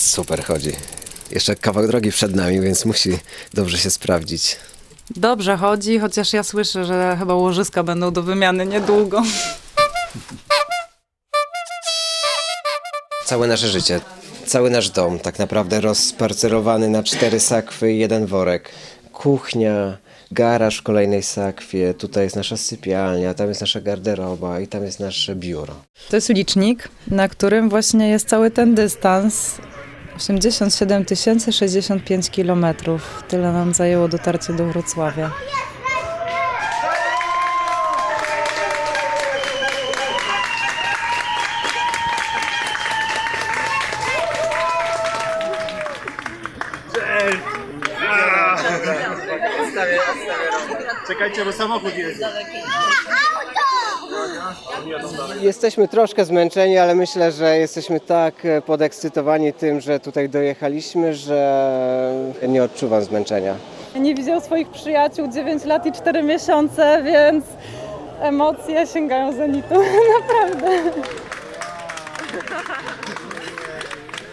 Super chodzi. Jeszcze kawał drogi przed nami, więc musi dobrze się sprawdzić. Dobrze chodzi, chociaż ja słyszę, że chyba łożyska będą do wymiany niedługo. Całe nasze życie, cały nasz dom tak naprawdę rozparcelowany na cztery sakwy i jeden worek. Kuchnia, garaż w kolejnej sakwie, tutaj jest nasza sypialnia, tam jest nasza garderoba i tam jest nasze biuro. To jest licznik, na którym właśnie jest cały ten dystans. 87 065 kilometrów. Tyle nam zajęło dotarcie do Wrocławia. Czekajcie, bo samochód jedzie. Jesteśmy troszkę zmęczeni, ale myślę, że jesteśmy tak e, podekscytowani tym, że tutaj dojechaliśmy, że nie odczuwam zmęczenia. Nie widział swoich przyjaciół 9 lat i 4 miesiące, więc emocje sięgają zenitu. Naprawdę.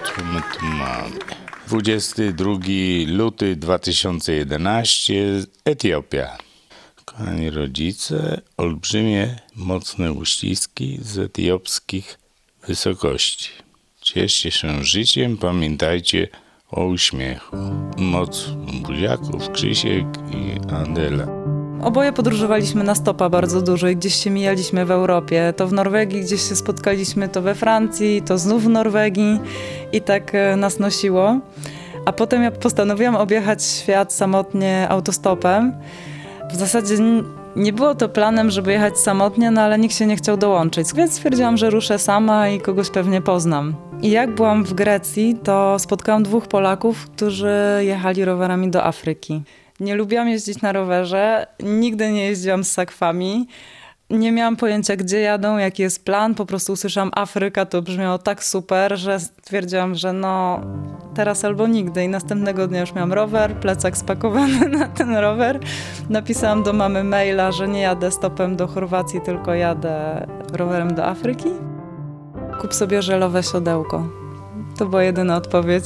Co my tu mamy? 22 luty 2011, Etiopia. Kochani rodzice, olbrzymie, mocne uściski z etiopskich wysokości. Cieszcie się życiem, pamiętajcie o uśmiechu. Moc buziaków, Krzysiek i Adela. Oboje podróżowaliśmy na stopa bardzo dużo i gdzieś się mijaliśmy w Europie. To w Norwegii gdzieś się spotkaliśmy, to we Francji, to znów w Norwegii i tak e, nas nosiło. A potem ja postanowiłam objechać świat samotnie autostopem. W zasadzie nie było to planem, żeby jechać samotnie, no ale nikt się nie chciał dołączyć, więc stwierdziłam, że ruszę sama i kogoś pewnie poznam. I jak byłam w Grecji, to spotkałam dwóch Polaków, którzy jechali rowerami do Afryki. Nie lubiłam jeździć na rowerze, nigdy nie jeździłam z sakwami. Nie miałam pojęcia, gdzie jadą, jaki jest plan. Po prostu usłyszałam Afryka, to brzmiało tak super, że stwierdziłam, że no teraz albo nigdy. I następnego dnia już miałam rower, plecak spakowany na ten rower. Napisałam do mamy maila, że nie jadę stopem do Chorwacji, tylko jadę rowerem do Afryki. Kup sobie żelowe siodełko. To była jedyna odpowiedź.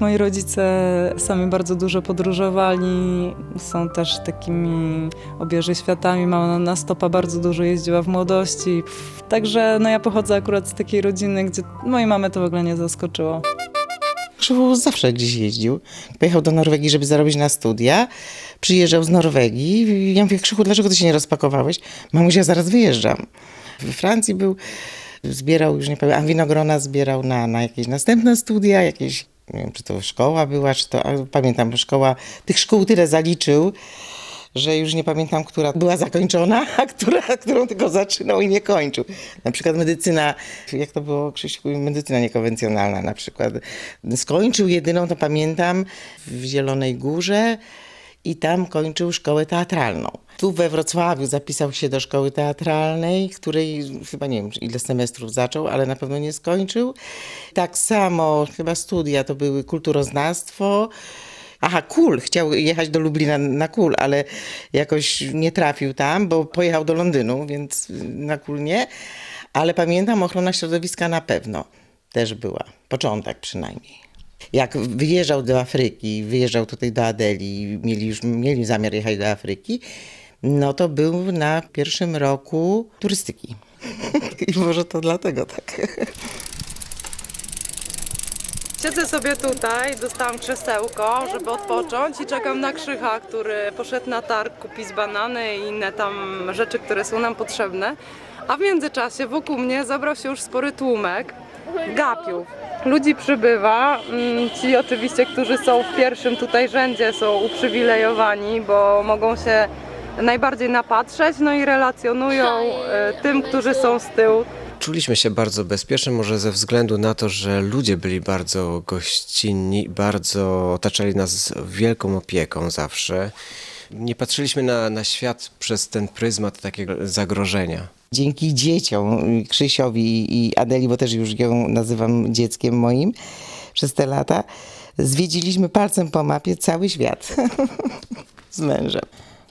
Moi rodzice sami bardzo dużo podróżowali, są też takimi obieży światami. Mama na stopa bardzo dużo jeździła w młodości. Także no ja pochodzę akurat z takiej rodziny, gdzie mojej mamy to w ogóle nie zaskoczyło. Krzywu zawsze gdzieś jeździł. Pojechał do Norwegii, żeby zarobić na studia. Przyjeżdżał z Norwegii. Ja mówię, Krzychu, dlaczego ty się nie rozpakowałeś? Mamusia, zaraz wyjeżdżam. We Francji był, zbierał, już nie pamiętam, winogrona zbierał na, na jakieś następne studia, jakieś, nie wiem, czy to szkoła była, czy to, pamiętam, szkoła, tych szkół tyle zaliczył, że już nie pamiętam, która była zakończona, a która, którą tylko zaczynał i nie kończył. Na przykład medycyna, jak to było, Krzysiu, medycyna niekonwencjonalna na przykład. Skończył jedyną, to pamiętam, w Zielonej Górze i tam kończył szkołę teatralną. Tu we Wrocławiu zapisał się do szkoły teatralnej, której chyba nie wiem ile semestrów zaczął, ale na pewno nie skończył. Tak samo chyba studia to były kulturoznawstwo, Aha, Kul, chciał jechać do Lublina na Kul, ale jakoś nie trafił tam, bo pojechał do Londynu, więc na Kul nie. Ale pamiętam, ochrona środowiska na pewno też była. Początek przynajmniej. Jak wyjeżdżał do Afryki, wyjeżdżał tutaj do Adeli, mieli już mieli zamiar jechać do Afryki, no to był na pierwszym roku turystyki. I może to dlatego tak. Siedzę sobie tutaj, dostałam krzesełko, żeby odpocząć i czekam na Krzycha, który poszedł na targ kupić banany i inne tam rzeczy, które są nam potrzebne. A w międzyczasie wokół mnie zabrał się już spory tłumek gapiów. Ludzi przybywa. Mm, Ci oczywiście, którzy są w pierwszym tutaj rzędzie są uprzywilejowani, bo mogą się najbardziej napatrzeć, no i relacjonują e, tym, którzy są z tyłu, Czuliśmy się bardzo bezpiecznie, może ze względu na to, że ludzie byli bardzo gościnni, bardzo otaczali nas wielką opieką zawsze. Nie patrzyliśmy na, na świat przez ten pryzmat takiego zagrożenia. Dzięki dzieciom, Krzysiowi i Adeli, bo też już ją nazywam dzieckiem moim przez te lata, zwiedziliśmy palcem po mapie cały świat z mężem.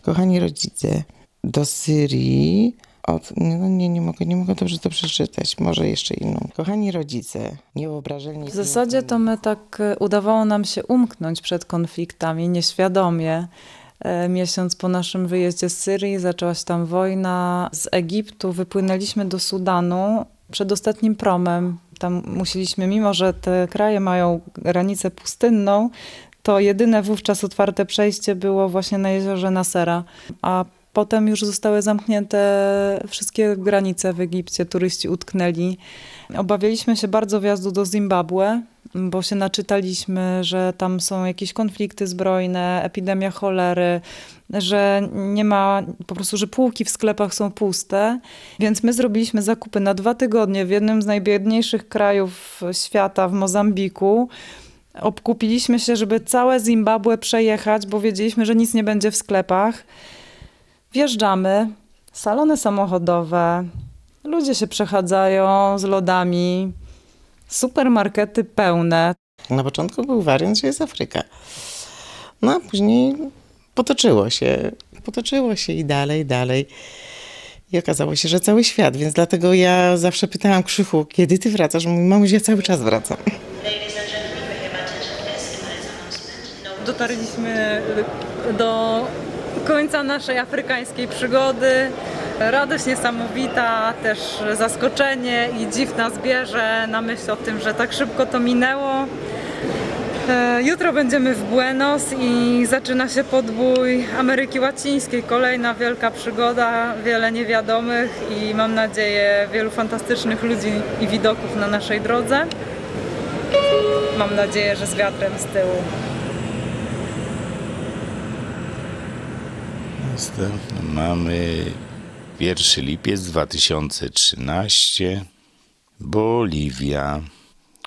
Kochani rodzice, do Syrii Od, no nie, nie mogę, nie mogę dobrze to przeczytać. Może jeszcze inną. Kochani rodzice, niewyobrażalnie... W zasadzie to my tak e, udawało nam się umknąć przed konfliktami nieświadomie. E, Miesiąc po naszym wyjeździe z Syrii zaczęła się tam wojna. Z Egiptu wypłynęliśmy do Sudanu przed ostatnim promem. Tam musieliśmy, mimo że te kraje mają granicę pustynną, to jedyne wówczas otwarte przejście było właśnie na jeziorze Nasera. A potem już zostały zamknięte wszystkie granice w Egipcie, turyści utknęli. Obawialiśmy się bardzo wjazdu do Zimbabwe, bo się naczytaliśmy, że tam są jakieś konflikty zbrojne, epidemia cholery, że nie ma, po prostu, że półki w sklepach są puste. Więc my zrobiliśmy zakupy na dwa tygodnie w jednym z najbiedniejszych krajów świata, w Mozambiku. Obkupiliśmy się, żeby całe Zimbabwe przejechać, bo wiedzieliśmy, że nic nie będzie w sklepach. Wjeżdżamy, salony samochodowe, ludzie się przechadzają z lodami, supermarkety pełne. Na początku był wariant, że jest Afryka. No a później potoczyło się, potoczyło się i dalej, dalej. I okazało się, że cały świat, więc dlatego ja zawsze pytałam Krzychu, kiedy ty wracasz? Mówi, mamuś, ja cały czas wracam. Dotarliśmy do końca naszej afrykańskiej przygody. Radość niesamowita, też zaskoczenie i dziw nas bierze na myśl o tym, że tak szybko to minęło. E, Jutro będziemy w Buenos i zaczyna się podbój Ameryki Łacińskiej. Kolejna wielka przygoda, wiele niewiadomych i mam nadzieję wielu fantastycznych ludzi i widoków na naszej drodze. Mam nadzieję, że z wiatrem z tyłu. Następny mamy 1 lipiec 2013. Boliwia.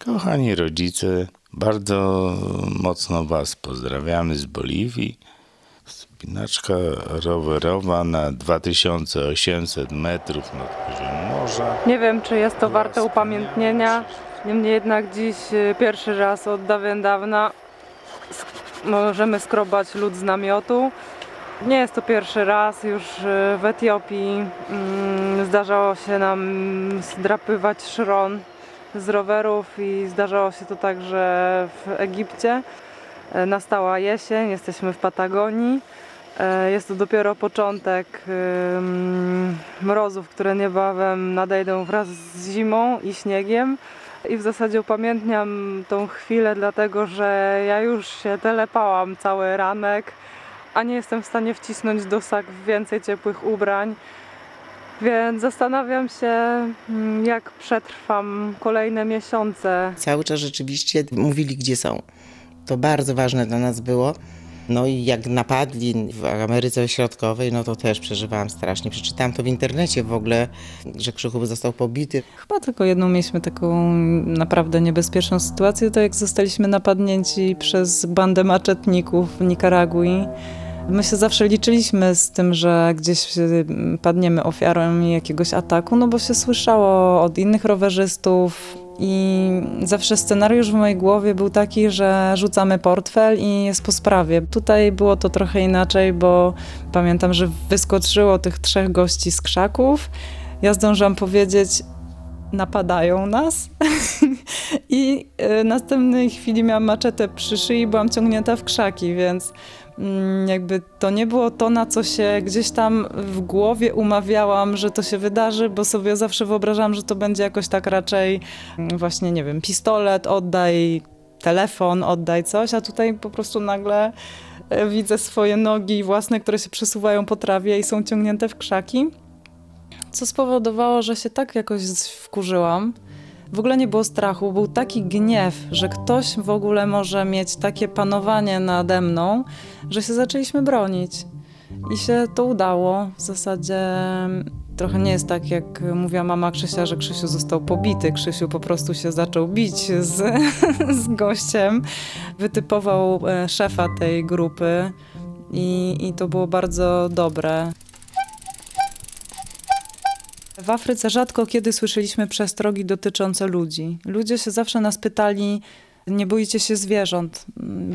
Kochani rodzice, bardzo mocno Was pozdrawiamy z Boliwii. Spinaczka rowerowa na 2800 metrów nad poziomem morza. Nie wiem, czy jest to warte upamiętnienia. Niemniej jednak dziś y, pierwszy raz od dawien dawna możemy skrobać lód z namiotu. Nie jest to pierwszy raz, już y, w Etiopii mm, zdarzało się nam zdrapywać szron z rowerów i zdarzało się to także w Egipcie. E, Nastała jesień, jesteśmy w Patagonii. E, Jest to dopiero początek ym, mrozów, które niebawem nadejdą wraz z zimą i śniegiem. I w zasadzie upamiętniam tą chwilę, dlatego że ja już się telepałam cały ranek, a nie jestem w stanie wcisnąć do sak więcej ciepłych ubrań. Więc zastanawiam się, mm, jak przetrwam kolejne miesiące Cały czas rzeczywiście mówili, gdzie są. To bardzo ważne dla nas było. No i jak napadli w Ameryce Środkowej, no to też przeżywałam strasznie. Przeczytałam to w internecie w ogóle, że Krzychu został pobity. Chyba tylko jedną mieliśmy taką naprawdę niebezpieczną sytuację, to jak zostaliśmy napadnięci przez bandę maczetników w Nikaragui. My się zawsze liczyliśmy z tym, że gdzieś mm, padniemy ofiarą jakiegoś ataku, no bo się słyszało od innych rowerzystów i zawsze scenariusz w mojej głowie był taki, że rzucamy portfel i jest po sprawie. Tutaj było to trochę inaczej, bo pamiętam, że wyskoczyło tych trzech gości z krzaków. Ja zdążyłam powiedzieć, napadają nas. I y, następnej chwili miałam maczetę przy szyi i byłam ciągnięta w krzaki, więc jakby to nie było to, na co się gdzieś tam w głowie umawiałam, że to się wydarzy, bo sobie zawsze wyobrażałam, że to będzie jakoś tak raczej mm, właśnie, nie wiem, pistolet, oddaj telefon, oddaj coś, a tutaj po prostu nagle e, widzę swoje nogi własne, które się przesuwają po trawie i są ciągnięte w krzaki co spowodowało, że się tak jakoś wkurzyłam. W ogóle nie było strachu, był taki gniew, że ktoś w ogóle może mieć takie panowanie nade mną, że się zaczęliśmy bronić. I się to udało. W zasadzie trochę nie jest tak, jak mówiła mama Krzysia, że Krzysiu został pobity. Krzysiu po prostu się zaczął bić z, z gościem. Wytypował e, szefa tej grupy i, i to było bardzo dobre. W Afryce rzadko kiedy słyszeliśmy przestrogi dotyczące ludzi. Ludzie się zawsze nas pytali, nie boicie się zwierząt,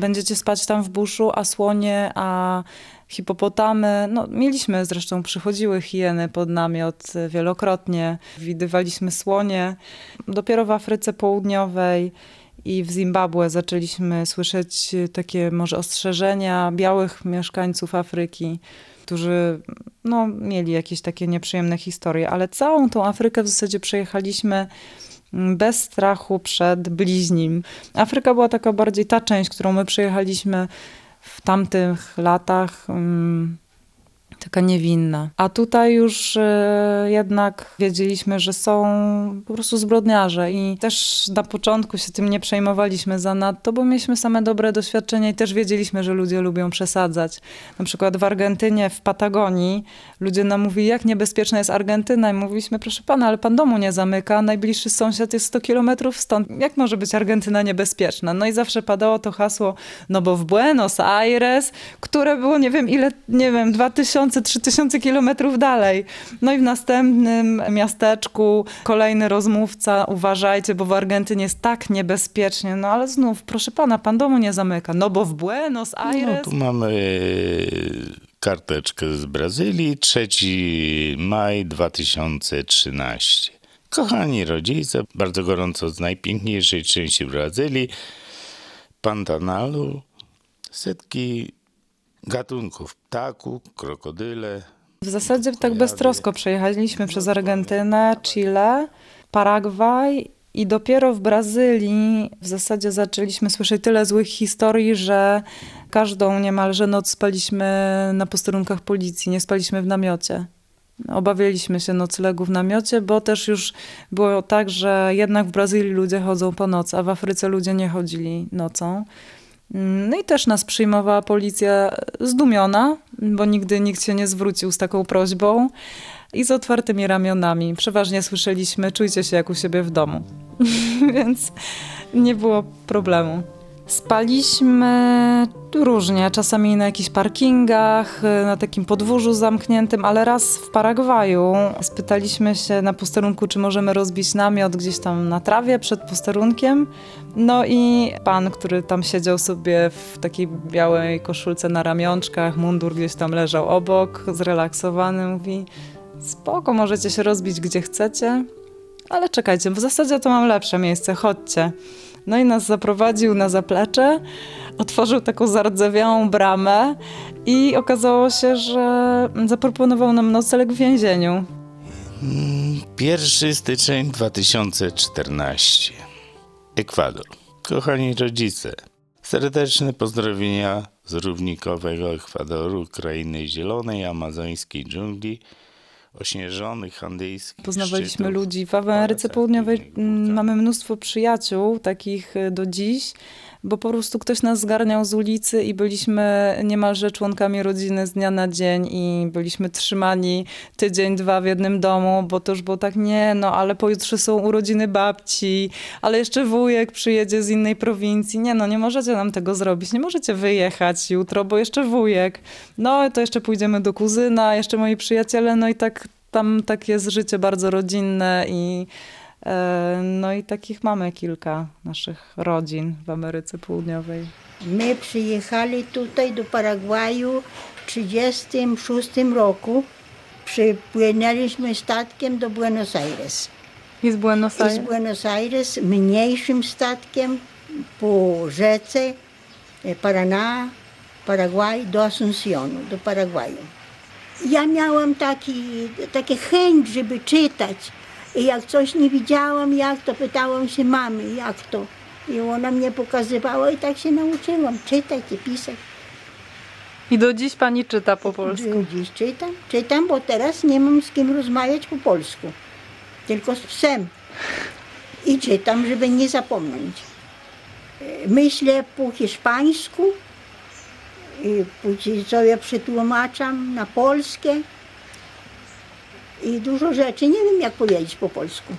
będziecie spać tam w buszu, a słonie, a hipopotamy. No, mieliśmy zresztą, przychodziły hieny pod namiot e, wielokrotnie, widywaliśmy słonie. Dopiero w Afryce Południowej i w Zimbabwe zaczęliśmy słyszeć e, takie może ostrzeżenia białych mieszkańców Afryki, którzy no, mieli jakieś takie nieprzyjemne historie, ale całą tą Afrykę w zasadzie przejechaliśmy mm, bez strachu przed bliźnim. Afryka była taka bardziej ta część, którą my przejechaliśmy w tamtych latach. mm, Taka niewinna. A tutaj już e, jednak wiedzieliśmy, że są po prostu zbrodniarze i też na początku się tym nie przejmowaliśmy zanadto, bo mieliśmy same dobre doświadczenia i też wiedzieliśmy, że ludzie lubią przesadzać. Na przykład w Argentynie, w Patagonii ludzie nam mówili, jak niebezpieczna jest Argentyna i mówiliśmy, proszę pana, ale pan domu nie zamyka, najbliższy sąsiad jest 100 kilometrów stąd. Jak może być Argentyna niebezpieczna? No i zawsze padało to hasło, no bo w Buenos Aires, które było nie wiem ile, nie wiem, 2000, 3000 kilometrów dalej. No i w następnym miasteczku kolejny rozmówca, uważajcie, bo w Argentynie jest tak niebezpiecznie. No ale znów, proszę pana, pan domu nie zamyka. No bo w Buenos No Aires... tu mamy karteczkę z Brazylii, 3 maj 2013. Kochani rodzice, bardzo gorąco z najpiękniejszej części Brazylii, Pantanalu, setki gatunków ptaków, krokodyle. W zasadzie tak beztrosko przejechaliśmy przez Argentynę, Chile, Paragwaj i dopiero w Brazylii w zasadzie zaczęliśmy słyszeć tyle złych historii, że każdą niemalże noc spaliśmy na posterunkach policji, nie spaliśmy w namiocie. Obawialiśmy się noclegu w namiocie, bo też już było tak, że jednak w Brazylii ludzie chodzą po nocy, a w Afryce ludzie nie chodzili nocą. No i też nas przyjmowała policja zdumiona, bo nigdy nikt się nie zwrócił z taką prośbą i z otwartymi ramionami. Przeważnie słyszeliśmy, czujcie się jak u siebie w domu, więc nie było problemu. Spaliśmy różnie, czasami na jakichś parkingach, na takim podwórzu zamkniętym, ale raz w Paragwaju spytaliśmy się na posterunku, czy możemy rozbić namiot gdzieś tam na trawie przed posterunkiem. No i pan, który tam siedział sobie w takiej białej koszulce na ramionczkach, mundur gdzieś tam leżał obok, zrelaksowany, mówi spoko, możecie się rozbić gdzie chcecie, ale czekajcie, w zasadzie to mam lepsze miejsce, chodźcie. No i nas zaprowadził na zaplecze, otworzył taką zardzewiałą bramę i okazało się, że zaproponował nam nocleg w więzieniu. 1 styczeń 2014. Ekwador. Kochani rodzice, serdeczne pozdrowienia z równikowego Ekwadoru, krainy zielonej, amazońskiej dżungli, ośnieżonych andyjskich Poznawaliśmy szczytów, ludzi. W Ameryce Południowej mm, mamy mnóstwo przyjaciół, takich y, do dziś, bo po prostu ktoś nas zgarniał z ulicy i byliśmy niemalże członkami rodziny z dnia na dzień i byliśmy trzymani tydzień, dwa w jednym domu, bo to już było tak, nie no, ale pojutrze są urodziny babci, ale jeszcze wujek przyjedzie z innej prowincji. Nie no, nie możecie nam tego zrobić, nie możecie wyjechać jutro, bo jeszcze wujek. No, to jeszcze pójdziemy do kuzyna, jeszcze moi przyjaciele, no i tak tam tak jest życie bardzo rodzinne i no i takich mamy kilka naszych rodzin w Ameryce Południowej. My przyjechali tutaj do Paragwaju w 1936 roku. Przypłynęliśmy statkiem do Buenos Aires. I z Buenos I z Buenos Aires mniejszym statkiem po rzece e, Paraná, Paragwaj do Asuncionu, do Paragwaju. Ja miałam taki, takie chęć, żeby czytać. I jak coś nie widziałam, jak to pytałam się mamy, jak to. I ona mnie pokazywała i tak się nauczyłam czytać i pisać. I do dziś pani czyta po Dziś czytam, czytam, bo teraz nie mam z kim rozmawiać po polsku. Tylko z psem. I czytam, żeby nie zapomnieć. Myślę po hiszpańsku i później sobie przetłumaczam na polskie. I dużo rzeczy nie wiem, jak powiedzieć po polsku.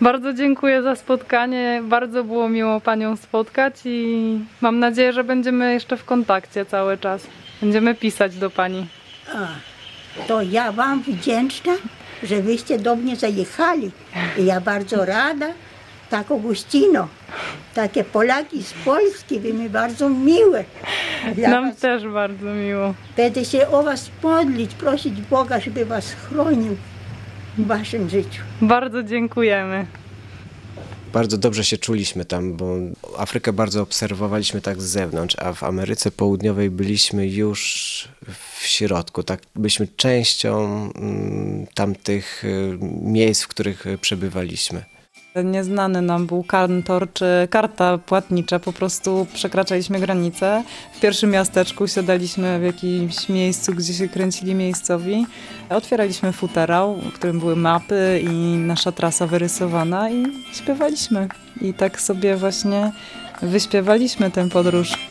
Bardzo dziękuję za spotkanie. Bardzo było miło Panią spotkać i mam nadzieję, że będziemy jeszcze w kontakcie cały czas. Będziemy pisać do Pani. A, to ja Wam wdzięczna, że wyście do mnie zajechali. I ja bardzo rada. Tak Augustino, takie Polaki z Polski, wy mi bardzo miłe. Ja Nam was, też bardzo miło. będę się o was modlić, prosić Boga, żeby was chronił w waszym życiu. Bardzo dziękujemy. Bardzo dobrze się czuliśmy tam, bo Afrykę bardzo obserwowaliśmy tak z zewnątrz, a w Ameryce Południowej byliśmy już w środku. Tak, byliśmy częścią mm, tamtych y, miejsc, w których przebywaliśmy. Nieznany nam był kantor czy karta płatnicza, po prostu przekraczaliśmy granicę. W pierwszym miasteczku siadaliśmy w jakimś miejscu, gdzie się kręcili miejscowi. Otwieraliśmy futerał, w którym były mapy i nasza trasa wyrysowana i śpiewaliśmy. I tak sobie właśnie wyśpiewaliśmy tę podróż.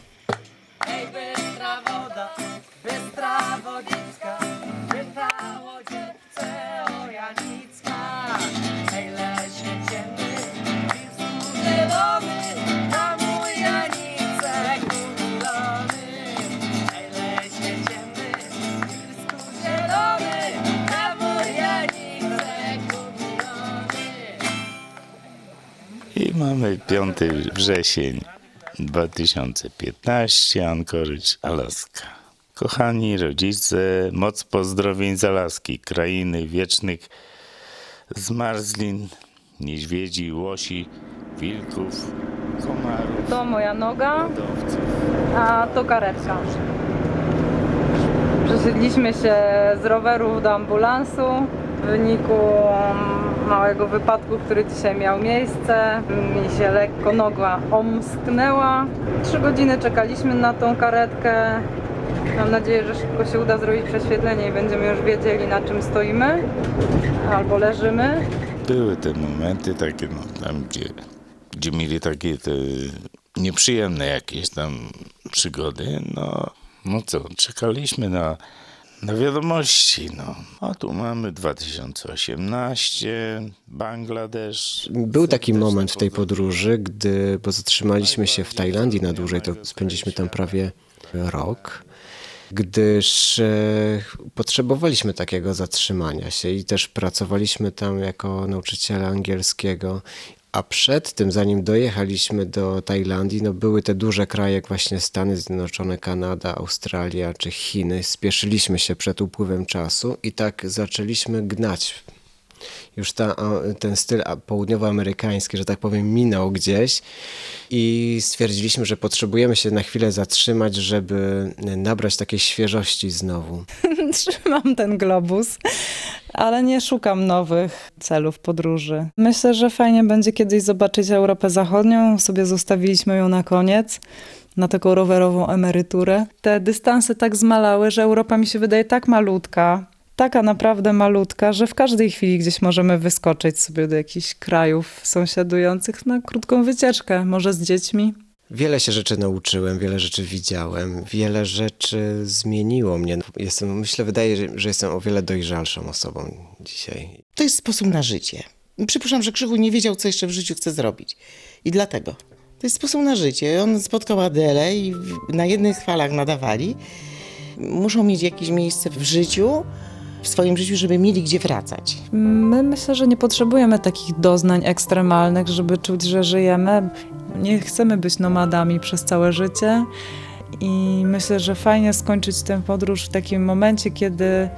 Mamy 5 wrzesień 2015, Anchorage, Alaska. Kochani rodzice, moc pozdrowień z Alaski, krainy wiecznych zmarzlin, niedźwiedzi, łosi, wilków, komarów, To moja noga, a to karetka. Przesiedliśmy się z rowerów do ambulansu w wyniku mm, małego wypadku, który dzisiaj miał miejsce. Mi się lekko noga omsknęła. Trzy godziny czekaliśmy na tą karetkę. Mam nadzieję, że szybko się uda zrobić prześwietlenie i będziemy już wiedzieli na czym stoimy albo leżymy. Były te momenty takie, no, tam gdzie, gdzie mieli takie te nieprzyjemne jakieś tam przygody, no, no co, czekaliśmy na, na wiadomości, no. A tu mamy 2018, Bangladesz. Był taki moment w tej podróży, gdy bo zatrzymaliśmy się w Tajlandii na dłużej, to spędziliśmy tam prawie rok, gdyż e, potrzebowaliśmy takiego zatrzymania się i też pracowaliśmy tam jako nauczyciele angielskiego. A przed tym, zanim dojechaliśmy do Tajlandii, no były te duże kraje, jak właśnie Stany Zjednoczone, Kanada, Australia czy Chiny. Spieszyliśmy się przed upływem czasu i tak zaczęliśmy gnać już ta, ten styl południowoamerykański, że tak powiem, minął gdzieś i stwierdziliśmy, że potrzebujemy się na chwilę zatrzymać, żeby nabrać takiej świeżości znowu. Trzymam ten globus, ale nie szukam nowych celów podróży. Myślę, że fajnie będzie kiedyś zobaczyć Europę Zachodnią. Sobie zostawiliśmy ją na koniec. Na taką rowerową emeryturę. Te dystanse tak zmalały, że Europa mi się wydaje tak malutka, taka naprawdę malutka, że w każdej chwili gdzieś możemy wyskoczyć sobie do jakichś krajów sąsiadujących na krótką wycieczkę, może z dziećmi. Wiele się rzeczy nauczyłem, wiele rzeczy widziałem, wiele rzeczy zmieniło mnie. Jestem, myślę, wydaje, że, że jestem o wiele dojrzalszą osobą dzisiaj. To jest sposób na życie. Przypuszczam, że Krzychu nie wiedział, co jeszcze w życiu chce zrobić. I dlatego. To jest sposób na życie. On spotkał Adelę i na jednych falach nadawali. Muszą mieć jakieś miejsce w życiu, w swoim życiu, żeby mieli gdzie wracać. My myślę, że nie potrzebujemy takich doznań ekstremalnych, żeby czuć, że żyjemy. Nie chcemy być nomadami przez całe życie i myślę, że fajnie skończyć tę podróż w takim momencie, kiedy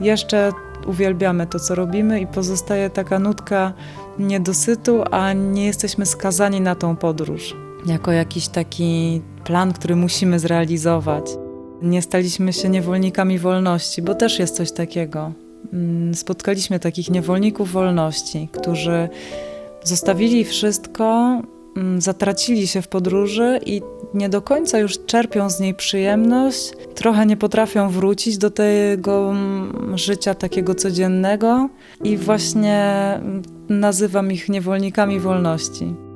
jeszcze uwielbiamy to, co robimy i pozostaje taka nutka niedosytu, a nie jesteśmy skazani na tą podróż. Jako jakiś taki plan, który musimy zrealizować. Nie staliśmy się niewolnikami wolności, bo też jest coś takiego. Mm, Spotkaliśmy takich niewolników wolności, którzy zostawili wszystko, zatracili się w podróży i nie do końca już czerpią z niej przyjemność, trochę nie potrafią wrócić do tego mm, życia takiego codziennego i właśnie mm, nazywam ich niewolnikami wolności.